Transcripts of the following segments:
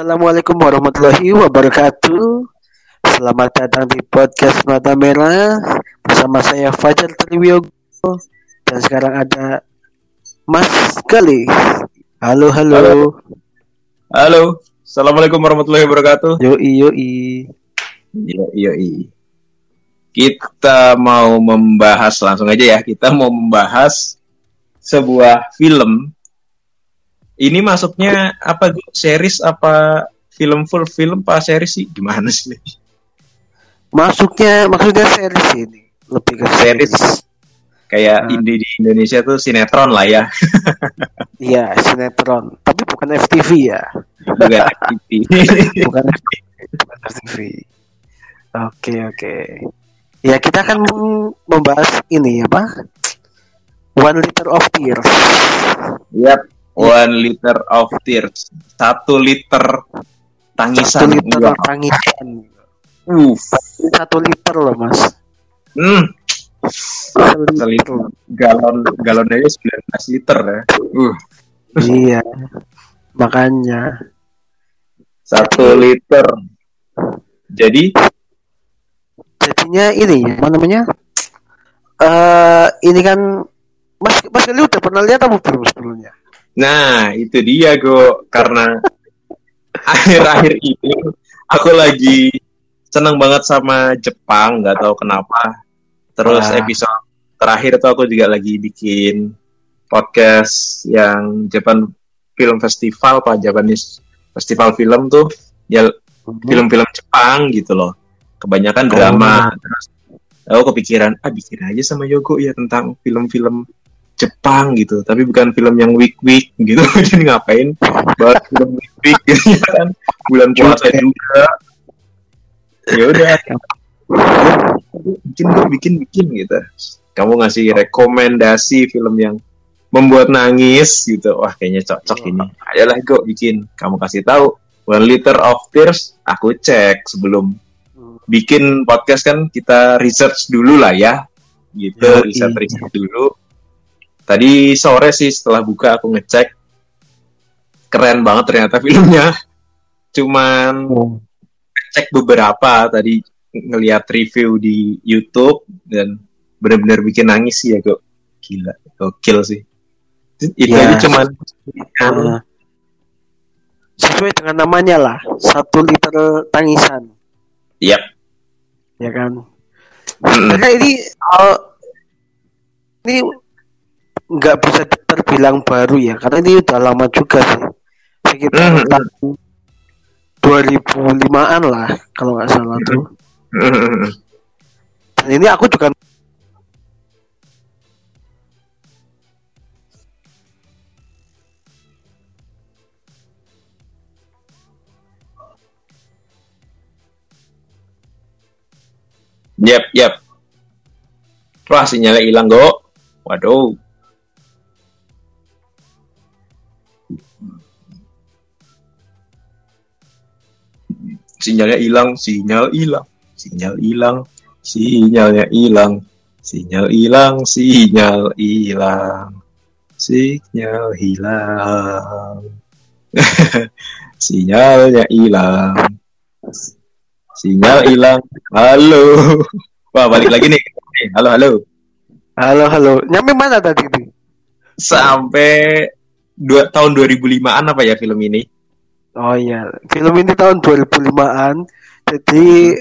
Assalamualaikum warahmatullahi wabarakatuh. Selamat datang di podcast Mata Merah bersama saya Fajar Triwiyogo dan sekarang ada Mas Gali. Halo, halo. Halo. Halo. Assalamualaikum warahmatullahi wabarakatuh. Yoi, yoi. Iya, iya. Kita mau membahas langsung aja ya. Kita mau membahas sebuah film. Ini masuknya apa? Series apa film full film apa series sih? Gimana sih? Masuknya maksudnya series ini lebih ke Series. series. Kayak Hmm. indie di Indonesia tuh sinetron lah ya. Iya, sinetron. Tapi bukan FTV ya. Juga TV. Bukan bukan FTV. Oke, oke. Ya, kita akan membahas ini apa? One Liter of Tears. Yap. One liter of tears. Satu liter tangisan. Satu liter Wow. tangisan. Uff. Satu liter loh, Mas. Hmm. Satu liter. Galon galon aja 19 liter ya. Uh, iya. Makanya. satu liter. Jadi Jadinya ini, apa namanya? Eh, ini kan Mas Mas Gali udah pernah lihat apa belum sebelumnya? Nah itu dia go karena akhir-akhir ini aku lagi seneng banget sama Jepang nggak tahu kenapa. Terus Wah. episode terakhir tuh aku juga lagi bikin podcast yang Japan Film Festival Pak Japanese Festival Film tuh ya film-film Jepang gitu loh. Kebanyakan drama. Terus aku kepikiran, ah bikin aja sama Yogo ya tentang film-film Jepang gitu. Tapi bukan film yang week-week gitu. Jadi ngapain buat film week-week gitu ya kan. Bulan puasa juga. Ya udah. Bikin gue bikin-bikin gitu. Kamu ngasih rekomendasi film yang membuat nangis gitu. Wah kayaknya cocok ini. Ayolah gue bikin. Kamu kasih tahu One Liter of Tears, aku cek sebelum bikin podcast kan kita research dulu lah ya. Gitu, riset riset dulu. Tadi sore sih setelah buka aku ngecek. Keren banget ternyata filmnya. Cuman Oh. cek beberapa tadi ngelihat review di YouTube dan benar-benar bikin nangis sih ya kok. Gila, gokil sih. Itu Ya. aja cuman Eh, sesuai dengan namanya lah, satu liter tangisan, Yap. ya kan? Karena ini eh, ini nggak bisa terbilang baru ya, karena ini udah lama juga sih, sekitar Mhm. tahun 2005-an lah kalau nggak salah tuh. Mm-mm. Dan ini aku juga Yap, yap. Wah, sinyalnya hilang, Go. Waduh. Sinyalnya hilang, sinyal hilang, sinyal hilang, sinyalnya hilang, sinyal hilang, sinyal hilang, sinyal hilang, sinyalnya hilang. Sinyal hilang. Halo. Wah, balik lagi nih. Halo, halo. halo halo, nyampe mana tadi? Sampai dua, tahun 2005-an apa ya film ini? Oh iya, film ini tahun 2005-an. Jadi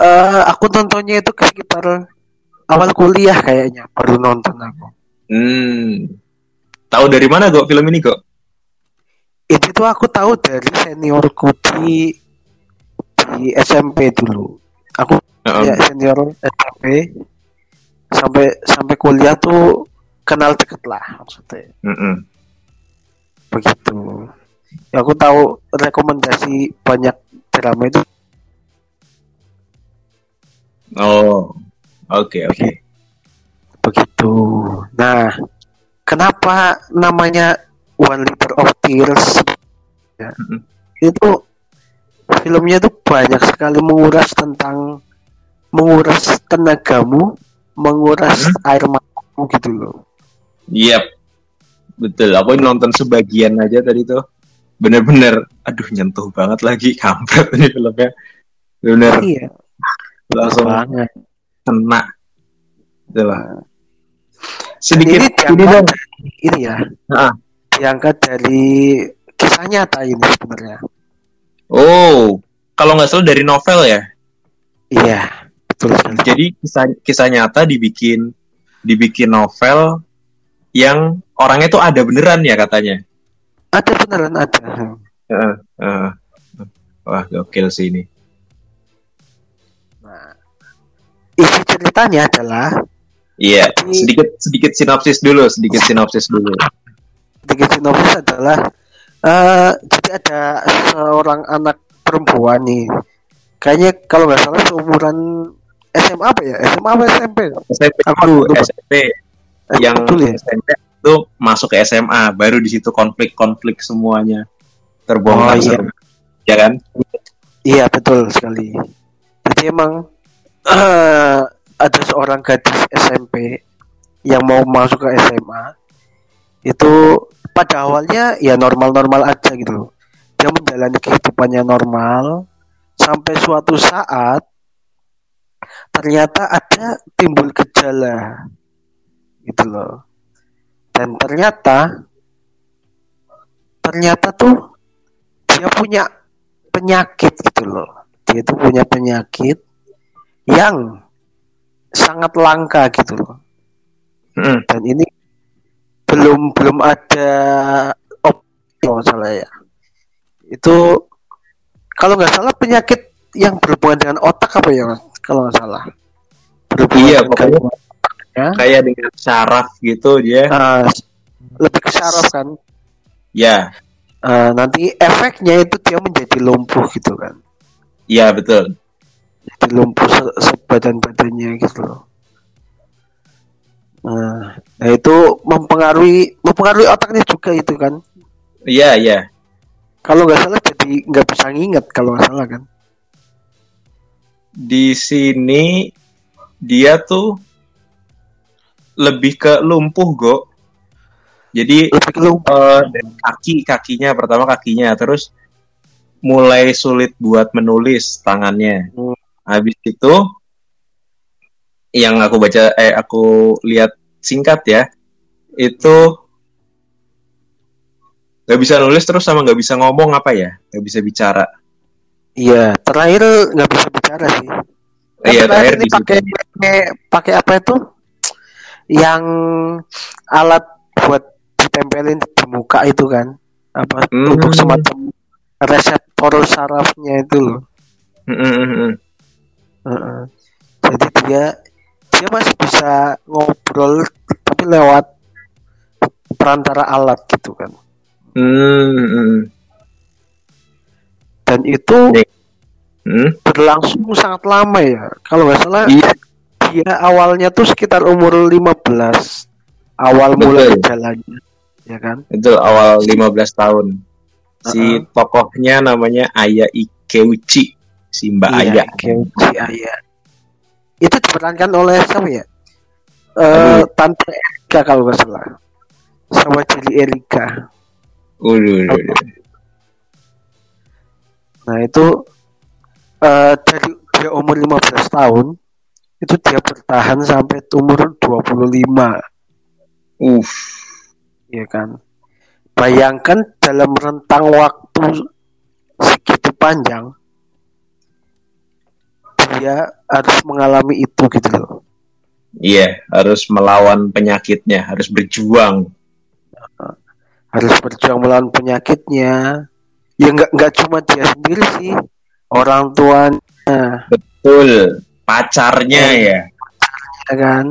eh aku nontonnya itu sekitar awal kuliah kayaknya baru nonton aku. Hmm. Tahu dari mana kok film ini kok? Itu tuh aku tahu dari seniorku di di SMP dulu. Aku Heeh. ya senior SMP sampai sampai kuliah tuh kenal deket lah maksudnya. Mm-mm. Begitu. Aku tahu rekomendasi banyak drama itu Oh. Oke, oke. begitu. Nah, kenapa namanya One Liter of Tears? Ya, Mm-mm. itu filmnya tuh banyak sekali menguras tentang menguras tenagamu, menguras air matamu gitu loh. Yap. Betul. Aku nonton sebagian aja tadi tuh. Bener-bener aduh nyentuh banget lagi kampret ini filmnya benar Iya. langsung banget. kena itulah Dan sedikit ini ini diangkat dong ini ya. Ah. Diangkat dari kisah nyata ini sebenarnya. oh kalau nggak salah dari novel ya Iya, betul sekali. jadi kisah kisah nyata dibikin dibikin novel yang orangnya tuh ada beneran ya katanya Ada beneran ada. Heeh, heeh. wah gokil sih ini Nah, isi ceritanya adalah iya Jadi- sedikit sedikit sinopsis dulu sedikit sinopsis dulu sedikit sinopsis adalah eh jadi ada seorang anak perempuan nih kayaknya kalau nggak salah seumuran SMA apa ya SMA apa SMP SMP Aku lupa. SMP yang betul ya SMP itu masuk ke SMA baru di situ konflik-konflik semuanya terbongkar Oh, iya. ya kan? Iya betul sekali. Jadi emang eh, ada seorang gadis SMP yang mau masuk ke SMA itu pada awalnya ya normal-normal aja gitu dia menjalani kehidupannya normal sampai suatu saat ternyata ada timbul gejala gitu loh dan ternyata ternyata tuh dia punya penyakit gitu loh dia tuh punya penyakit yang sangat langka gitu loh Mm-mm. dan ini belum belum ada op kalau nggak salah ya itu kalau nggak salah penyakit yang berhubungan dengan otak apa ya Mas? kalau nggak salah berhubungan Iya, dengan pokoknya. Otaknya. kayak dengan syaraf gitu dia. Ah, lebih ke saraf kan? Ya. Ah, nanti efeknya itu dia menjadi lumpuh gitu kan? Ya betul. Jadi lumpuh se- sebadan badannya gitu loh. Nah, nah itu mempengaruhi mempengaruhi otaknya juga itu kan? Iya iya. Kalau nggak salah jadi nggak bisa nginget kalau nggak salah kan? Di sini dia tuh lebih ke lumpuh go. Jadi lebih ke lumpuh. dari kaki kakinya pertama kakinya. Terus mulai sulit buat menulis tangannya. Hmm. habis itu yang aku baca eh aku lihat singkat ya itu nggak bisa nulis terus sama nggak bisa ngomong apa ya? Nggak bisa bicara. Iya terakhir nggak bisa bicara sih. Iya, terakhir ini situ. pakai pakai- pakai apa itu yang alat buat ditempelin di muka itu kan apa Hmm. untuk semacam reseptor sarafnya itu loh Mm, mm, mm, mm. Heeh. Jadi dia dia masih bisa ngobrol tapi lewat perantara alat gitu kan. Hmm, mm, mm. Dan itu. Hmm? berlangsung sangat lama ya. Kalau nggak salah Iya. Dia awalnya tuh sekitar umur 15 awal Betul. mulai jalannya ya kan. itu awal 15 tahun si Uh-uh. tokohnya namanya Aya Ikeuchi si Mbak Aya Keuchi Aya. Itu diperankan oleh siapa ya? Aduh. Tante Erika kalau nggak salah. Sama Jelly Erika. Waduh, waduh, waduh. Nah itu eh dari dia umur 15 tahun itu dia bertahan sampai umur 25 Uff, ya kan. Bayangkan dalam rentang waktu segitu panjang dia harus mengalami itu gitu loh. iya harus melawan penyakitnya, harus berjuang. Harus berjuang melawan penyakitnya. Ya nggak nggak cuma dia sendiri sih, orang tuanya Betul, pacarnya ya. ya kan.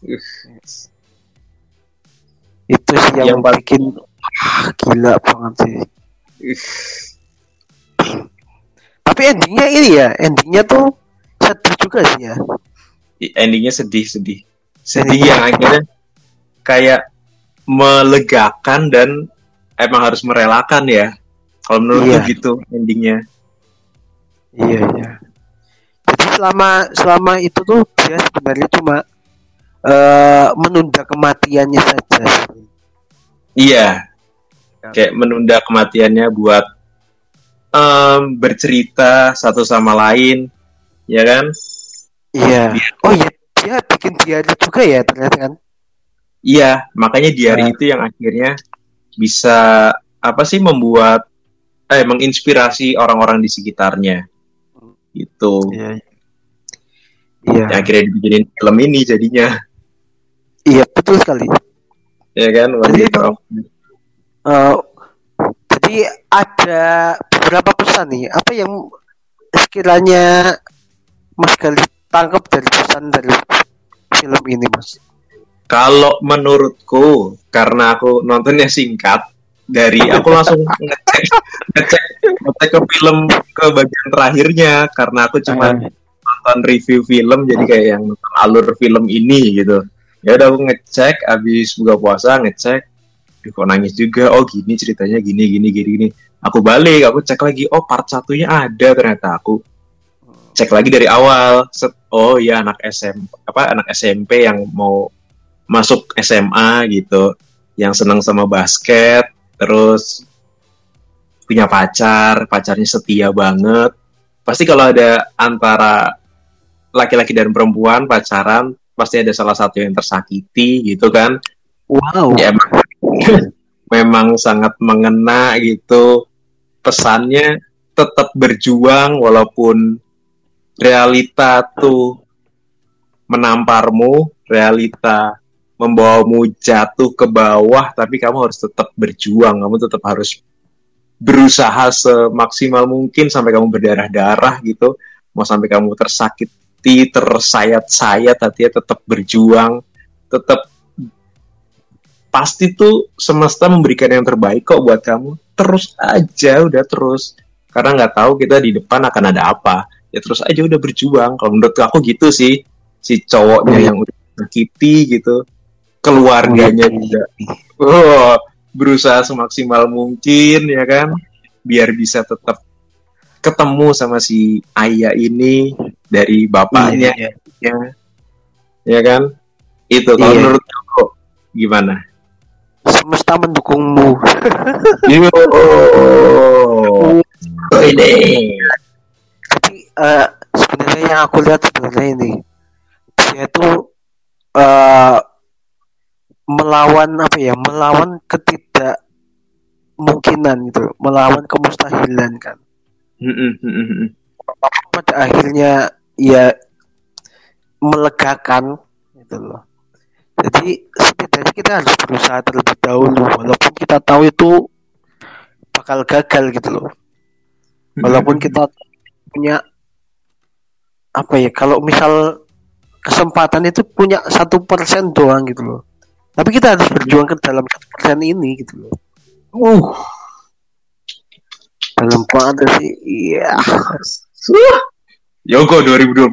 Uff, Itu sih yang, Yang paling- bikin ah, gila banget sih. Tapi endingnya ini ya, endingnya tuh sedih juga sih ya. Endingnya sedih-sedih, sedih Iya. yang akhirnya kayak melegakan dan emang harus merelakan ya. Kalau menurut Iya. gitu endingnya. Iya iya. Selama selama itu tuh dia sebenarnya cuma eh menunda kematiannya saja. Iya, kayak menunda kematiannya buat um, bercerita satu sama lain, ya kan? Iya. Oh iya, dia bikin diary juga ya ternyata kan? Iya, makanya diary nah. itu yang akhirnya bisa apa sih membuat eh menginspirasi orang-orang di sekitarnya. Itu. Iya. Iya. Yang akhirnya dibikinin film ini jadinya. Iya, betul sekali. Iya kan? Jadi, uh, jadi ada beberapa pesan nih. Apa yang sekiranya Mas Gali tangkap dari pesan dari film ini, Mas? Kalau menurutku, karena aku nontonnya singkat, dari aku langsung ngecek ngecek ngecek ke film ke bagian terakhirnya karena aku cuma uh. Nonton review film jadi kayak yang alur film ini gitu. Ya udah aku ngecek abis buka puasa ngecek Duh, kok nangis juga? Oh gini ceritanya gini gini gini gini. Aku balik aku cek lagi oh part satunya ada ternyata. Aku cek lagi dari awal set oh ya anak SM apa anak SMP yang mau masuk SMA gitu yang senang sama basket terus punya pacar pacarnya setia banget. Pasti kalau ada antara laki-laki dan perempuan pacaran pasti ada salah satu yang tersakiti gitu kan? Wow. Ya emang memang sangat mengena gitu. Pesannya tetap berjuang walaupun realita tuh menamparmu, realita membawamu jatuh ke bawah, tapi kamu harus tetap berjuang, kamu tetap harus berusaha semaksimal mungkin sampai kamu berdarah-darah gitu, mau sampai kamu tersakiti, tersayat-sayat, hatinya tetap berjuang, tetap pasti tuh semesta memberikan yang terbaik kok buat kamu. Terus aja, udah terus. Karena nggak tahu kita di depan akan ada apa. Ya terus aja udah berjuang. Kalau menurut aku gitu sih si cowoknya oh, yang udah sakiti gitu keluarganya juga. Oh berusaha semaksimal mungkin ya kan? Biar bisa tetap ketemu sama si ayah ini dari bapaknya. Iya, iya. ya kan? Itu kalau iya. menurut aku gimana? Semesta mendukungmu. Oh, oh. Ini. Uh, sebenarnya yang aku lihat sebenarnya ini dia tuh uh, melawan apa ya melawan ketidakmungkinan gitu melawan kemustahilan kan. Pada akhirnya ya melegakan gitu loh. Jadi setidaknya kita harus berusaha terlebih dahulu walaupun kita tahu itu bakal gagal gitu loh. Walaupun kita punya apa ya kalau misal kesempatan itu punya satu persen doang gitu loh. Tapi kita harus berjuang ke dalam satu persen ini gitu loh. Uh. Dalam banget sih iya Yoko 2022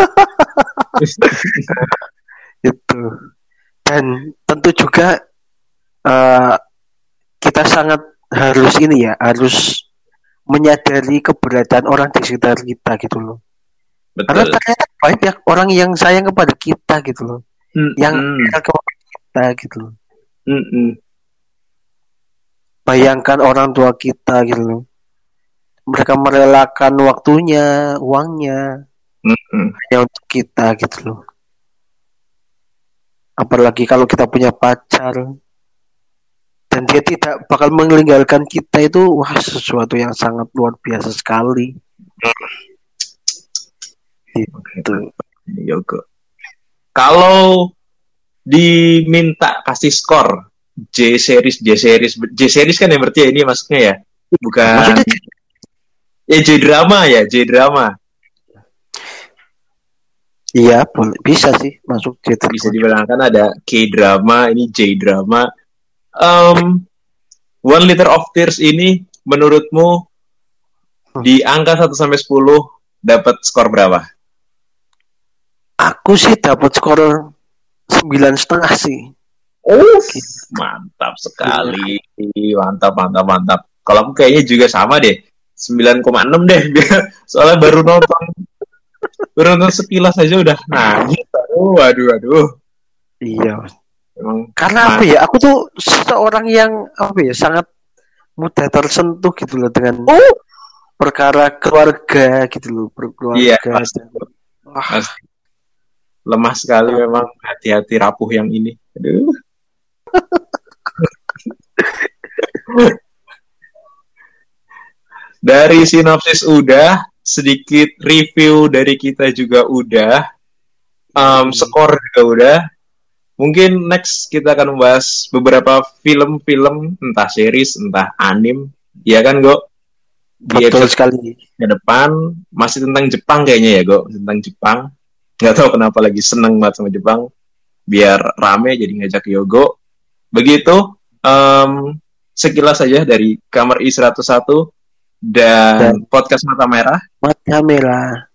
itu dan tentu juga uh, kita sangat harus ini ya harus menyadari keberadaan orang di sekitar kita gitu loh. Betul. Karena ternyata banyak orang yang sayang kepada kita gitu loh. Mm -mm. Yang kepada kita gitu loh. Mm -mm. Bayangkan orang tua kita gitu loh. Mereka merelakan waktunya, uangnya. Mm -mm. hanya untuk kita gitu loh. Apalagi kalau kita punya pacar, dan dia tidak bakal meninggalkan kita itu wah sesuatu yang sangat luar biasa sekali. Itu Yogo kalau diminta kasih skor J series J series. J series kan ya berarti ya ini maksudnya ya? Bukan ya J drama ya J drama Iya, bisa sih masuk J drama. Bisa dibilang kan ada K drama, ini J drama um, One Liter of Tears ini menurutmu hmm. di angka 1 sampai 10 dapat skor berapa? Aku sih dapat skor sembilan setengah sih. Oh, mantap sekali. Mantap, mantap, mantap. Kalau aku kayaknya juga sama deh. 9,6 deh. Soalnya baru nonton. baru nonton sekilas aja udah nangis. Aduh, aduh, aduh. Iya, Emang karena apa ya? Aku tuh seorang yang apa ya sangat mudah tersentuh gitu loh dengan Oh, perkara keluarga gitu loh, keluarga. Iya, pasti. Wah, pasti. Lemah sekali memang hati-hati rapuh yang ini. Aduh. Dari sinopsis udah, sedikit review dari kita juga udah, um, skor juga udah. Mungkin next kita akan membahas beberapa film-film, entah series, entah anim, ya kan, Go? Di betul sekali. ke depan masih tentang Jepang kayaknya ya, Go. Tentang Jepang. Nggak tahu kenapa lagi seneng banget sama Jepang. Biar rame jadi ngajak Yogo. Begitu. em, sekilas saja dari kamar I101 dan podcast Mata Merah. Mata merah.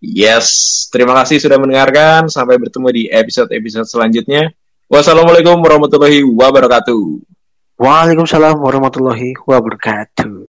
Yes, terima kasih sudah mendengarkan. Sampai bertemu di episode-episode selanjutnya. Wassalamualaikum warahmatullahi wabarakatuh. Waalaikumsalam warahmatullahi wabarakatuh.